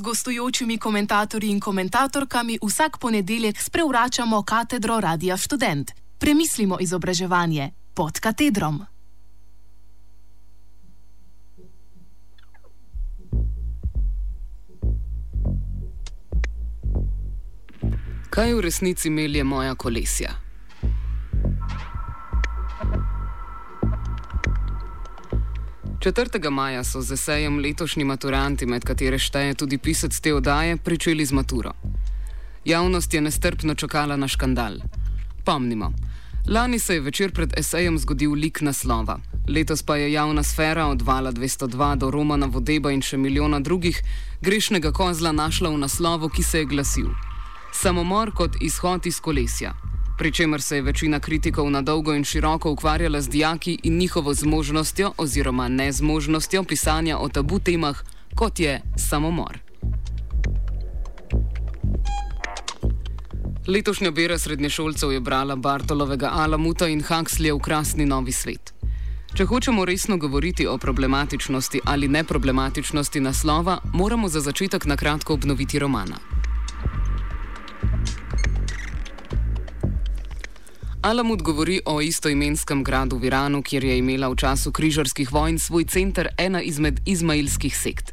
gostujočimi komentatorji in komentatorkami vsak ponedeljek sprevračamo katedro Radia Student. Premislimo izobraževanje pod katedrom. Kaj v resnici melje moja kolesja? Četrtega maja so z esejem letošnji maturanti, med katere šteje tudi pisec te oddaje, pričeli z maturo. Javnost je nestrpno čakala na škandal. Pomnimo, lani se je večer pred esejem zgodil lik naslova. Letos pa je javna sfera od Vala 202 do Romana Vodeba in še milijona drugih grešnega kozla našla v naslovu, ki se je glasil: Samomor kot izhod iz kolesja. Pričemer se je večina kritikov na dolgo in široko ukvarjala z dijaki in njihovo zmožnostjo oziroma nezmožnostjo pisanja o tabu temah, kot je samomor. Letošnja bera srednješolcev je brala Bartolovega Alamuta in Huxleyja v krasni novi svet. Če hočemo resno govoriti o problematičnosti ali neproblematičnosti naslova, moramo za začetek na kratko obnoviti romana. Alamut govori o istoimenskem gradu v Iranu, kjer je imela v času križarskih vojn svoj center ena izmed izmailskih sekt.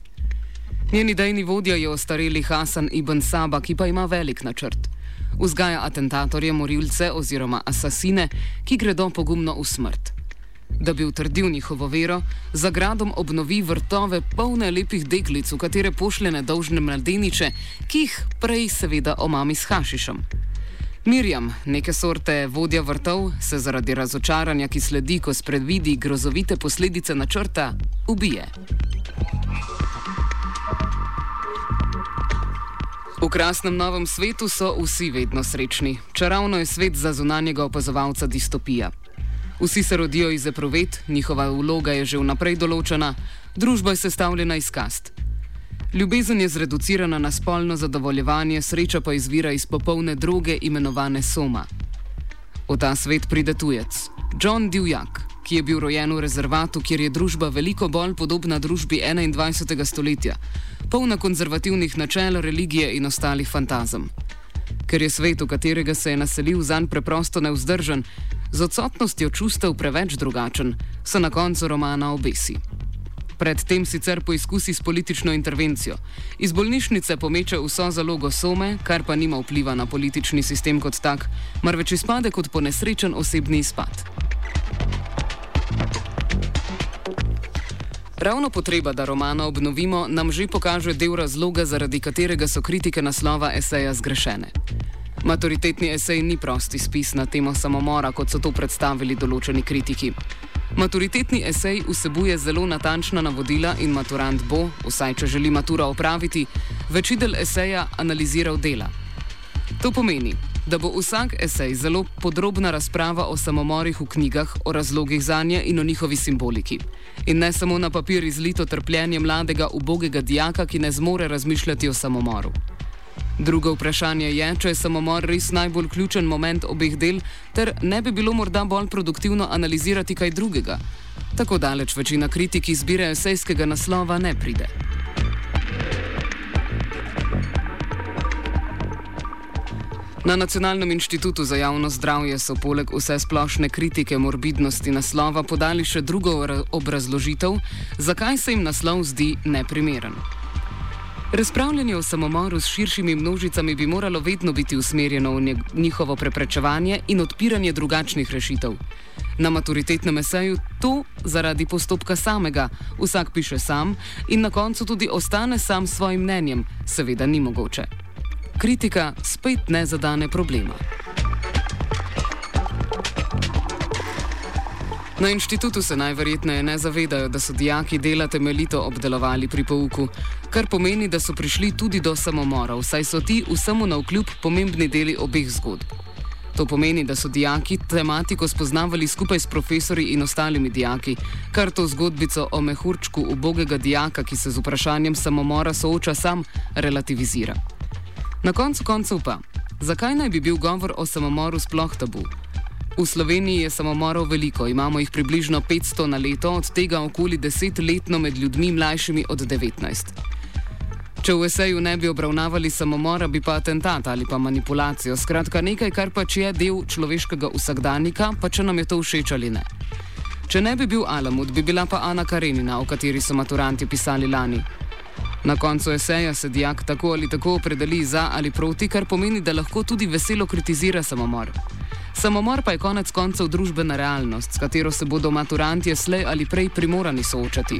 Njen idejni vodja je ostareli Hasan ibn Saba, ki pa ima velik načrt. Vzgaja atentatorje, morilce oziroma asasine, ki gredo pogumno v smrt. Da bi utrdil njihovo vero, za gradom obnovi vrtove polne lepih deklic, v katere pošlje nedolžne mladeniče, ki jih prej seveda omami s hašišem. Mirjam, neke sorte vodja vrtov, se zaradi razočaranja, ki sledi, ko spredvidi grozovite posledice načrta, ubije. V krasnem novem svetu so vsi vedno srečni, čeravno je svet za zunanjega opazovalca distopija. Vsi se rodijo iz epruvet, njihova vloga je že vnaprej določena, družba je sestavljena iz kast. Ljubezen je zreducirana na spolno zadovoljevanje, sreča pa izvira iz popolne droge imenovane soma. V ta svet pride tujec, John Divjak, ki je bil rojen v rezervatu, kjer je družba veliko bolj podobna družbi 21. stoletja, polna konzervativnih načel, religije in ostalih fantazem. Ker je svet, v katerega se je naselil, zanj preprosto neuzdržen, z odsotnostjo čustev preveč drugačen, se na koncu romana obesi. Predtem sicer poizkusi s politično intervencijo. Iz bolnišnice pomeče vso zalogo some, kar pa nima vpliva na politični sistem kot tak, marveč izpade kot ponesrečen osebni izpad. Ravno potreba, da romana obnovimo, nam že pokaže del razloga, zaradi katerega so kritike naslova eseja zgrešene. Maturitetni esej ni prosti spis na temo samomora, kot so to predstavili določeni kritiki. Maturitetni esej vsebuje zelo natančna navodila in maturant bo, vsaj če želi matura opraviti, večidel eseja analiziral dela. To pomeni, da bo vsak esej zelo podrobna razprava o samomorih v knjigah, o razlogih za nje in o njihovi simboliki. In ne samo na papir izlito trpljenje mladega, ubogega dijaka, ki ne zmore razmišljati o samomoru. Drugo vprašanje je, če je samomor res najbolj ključen moment obeh del, ter ne bi bilo morda bolj produktivno analizirati kaj drugega. Tako daleč večina kritik izbire esejskega naslova ne pride. Na Nacionalnem inštitutu za javno zdravje so poleg vse splošne kritike morbidnosti naslova podali še drugo obrazložitev, zakaj se jim naslov zdi neprimeren. Razpravljanje o samomoru s širšimi množicami bi moralo vedno biti usmerjeno v njihovo preprečevanje in odpiranje drugačnih rešitev. Na maturitetnem eseju to zaradi postopka samega, vsak piše sam in na koncu tudi ostane sam s svojim mnenjem, seveda ni mogoče. Kritika spet ne zadane problema. Na inštitutu se najverjetneje ne zavedajo, da so dijaki dela temeljito obdelovali pri pouku, kar pomeni, da so prišli tudi do samomorov, saj so ti vsemu na vkljub pomembni deli obeh zgodb. To pomeni, da so dijaki tematiko spoznavali skupaj s profesori in ostalimi dijaki, kar to zgodbico o mehurčku ubogega dijaka, ki se z vprašanjem samomora sooča sam, relativizira. Na koncu koncev pa, zakaj naj bi bil govor o samomoru sploh tabu? V Sloveniji je samomorov veliko, imamo jih približno 500 na leto, od tega okoli 10 letno med ljudmi mlajšimi od 19. Če v eseju ne bi obravnavali samomora, bi pa atentat ali pa manipulacijo. Skratka, nekaj, kar pač je del človeškega vsakdanika, pa če nam je to všeč ali ne. Če ne bi bil Alamut, bi bila pa Ana Karenina, o kateri so maturanti pisali lani. Na koncu eseja se dijak tako ali tako opredeli za ali proti, kar pomeni, da lahko tudi veselo kritizira samomor. Samomor pa je konec koncev družbena realnost, s katero se bodo maturanti slej ali prej primorani soočati.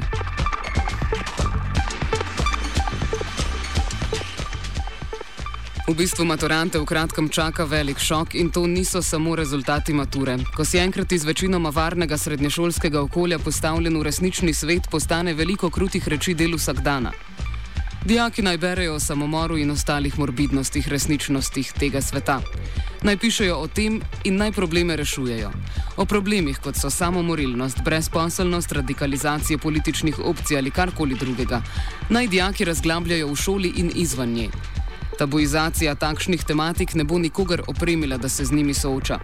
V bistvu maturante v kratkem čaka velik šok in to niso samo rezultati mature. Ko si enkrat iz večinoma varnega srednješolskega okolja postavljen v resnični svet, postane veliko krutih reči del vsakdana. Dijaki naj berejo o samomoru in ostalih morbidnostih, resničnostih tega sveta. Naj pišejo o tem in naj probleme rešujejo. O problemih, kot so samomorilnost, brezposelnost, radikalizacije političnih opcij ali karkoli drugega, naj dijaki razglabljajo v šoli in izven nje. Tabuizacija takšnih tematik ne bo nikogar opremila, da se z njimi sooča.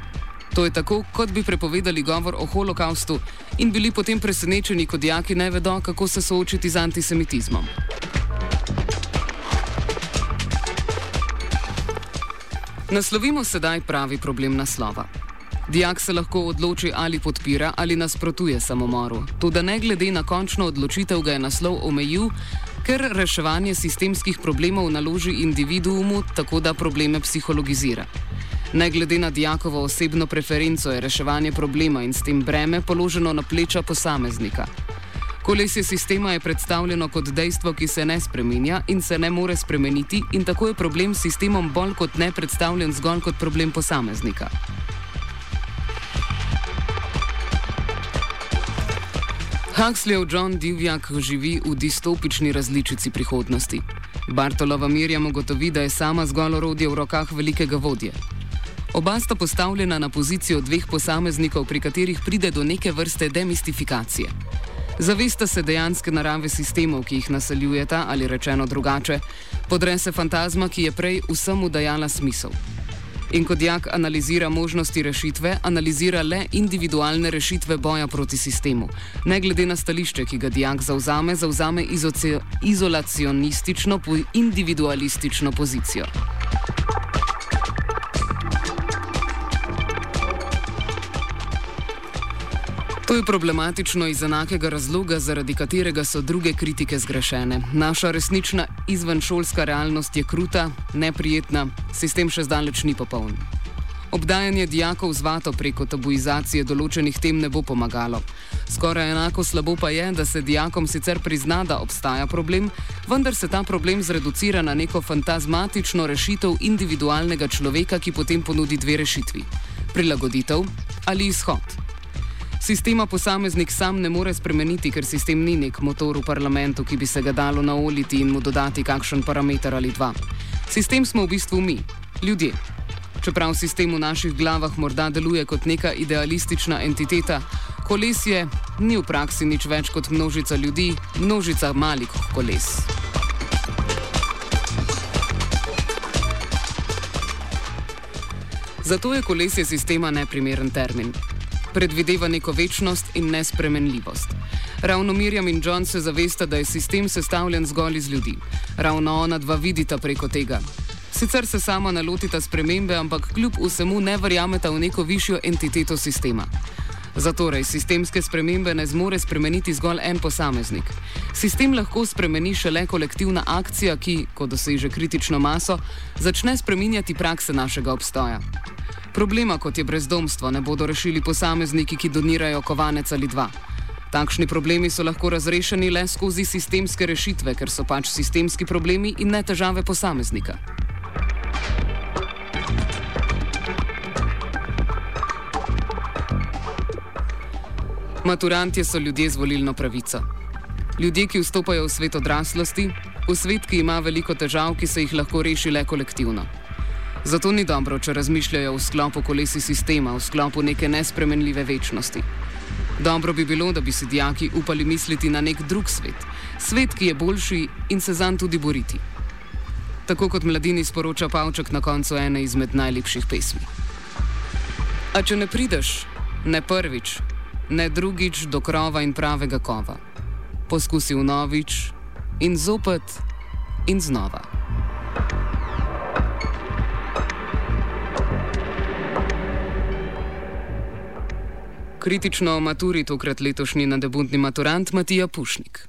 To je tako, kot bi prepovedali govor o holokaustu in bili potem presenečeni, kot dijaki ne vedo, kako se soočiti z antisemitizmom. Naslovimo sedaj pravi problem naslova. Dijak se lahko odloči ali podpira ali nasprotuje samomoru. Tudi ne glede na končno odločitev ga je naslov omejil, ker reševanje sistemskih problemov naloži individuumu, tako da probleme psihologizira. Ne glede na dijakovo osebno preferenco je reševanje problema in s tem breme položeno na pleča posameznika. Kolesje sistema je predstavljeno kot dejstvo, ki se ne spremenja in se ne more spremeniti, in tako je problem s sistemom bolj kot ne predstavljen zgolj kot problem posameznika. Huxleyov John Divjak živi v distopični različici prihodnosti. Bartolova Mirjam ugotovi, da je sama zgolj orodje v rokah velikega vodje. Oba sta postavljena na pozicijo dveh posameznikov, pri katerih pride do neke vrste demistifikacije. Zavesta se dejanske narave sistemov, ki jih naseljujeta, ali rečeno drugače, podre se fantazma, ki je prej vsemu dajala smisel. In kot jak analizira možnosti rešitve, analizira le individualne rešitve boja proti sistemu. Ne glede na stališče, ki ga dijak zauzame, zauzame izolacionistično, individualistično pozicijo. To je problematično iz enakega razloga, zaradi katerega so druge kritike zgrešene. Naša resnična izvenšolska realnost je kruta, neprijetna, sistem še zdaleč ni popoln. Obdajanje dijakov z vato preko tabuizacije določenih tem ne bo pomagalo. Skoraj enako slabo pa je, da se dijakom sicer prizna, da obstaja problem, vendar se ta problem zreducira na neko fantazmatično rešitev individualnega človeka, ki potem ponudi dve rešitvi: prilagoditev ali izhod. Sistema posameznik sam ne more spremeniti, ker sistem ni nek motor v parlamentu, ki bi se ga dalo naoliti in mu dodati kakšen parameter ali dva. Sistem smo v bistvu mi, ljudje. Čeprav sistem v naših glavah morda deluje kot neka idealistična entiteta, kolesje ni v praksi nič več kot množica ljudi, množica malih koles. Zato je kolesje sistema neprimeren termin predvideva neko večnost in nespremenljivost. Ravno Mirjam in John se zavesta, da je sistem sestavljen zgolj iz ljudi. Ravno ona dva vidita preko tega. Sicer se sama nalotita spremembe, ampak kljub vsemu ne verjameta v neko višjo entiteto sistema. Zatorej, sistemske spremembe ne zmore spremeniti zgolj en posameznik. Sistem lahko spremeni šele kolektivna akcija, ki, ko doseže kritično maso, začne spreminjati prakse našega obstoja. Problema, kot je brezdomstvo, ne bodo rešili posamezniki, ki donirajo kovanec ali dva. Takšni problemi so lahko razrešeni le skozi sistemske rešitve, ker so pač sistemski problemi in ne težave posameznika. Maturantje so ljudje z volilno pravico. Ljudje, ki vstopajo v svet odraslosti, v svet, ki ima veliko težav, ki se jih lahko reši le kolektivno. Zato ni dobro, če razmišljajo v sklopu kolesi sistema, v sklopu neke nespremenljive večnosti. Dobro bi bilo, da bi si dijaki upali misliti na nek drug svet, svet, ki je boljši in se zanj tudi boriti. Tako kot mladini sporoča Pavček na koncu ene izmed najlepših pesmi. A če ne prideš, ne prvič, ne drugič do krova in pravega kova, poskusi vnovič in zopet in znova. Kritično o maturi tokrat letošnji nadebudni maturant Matija Pušnik.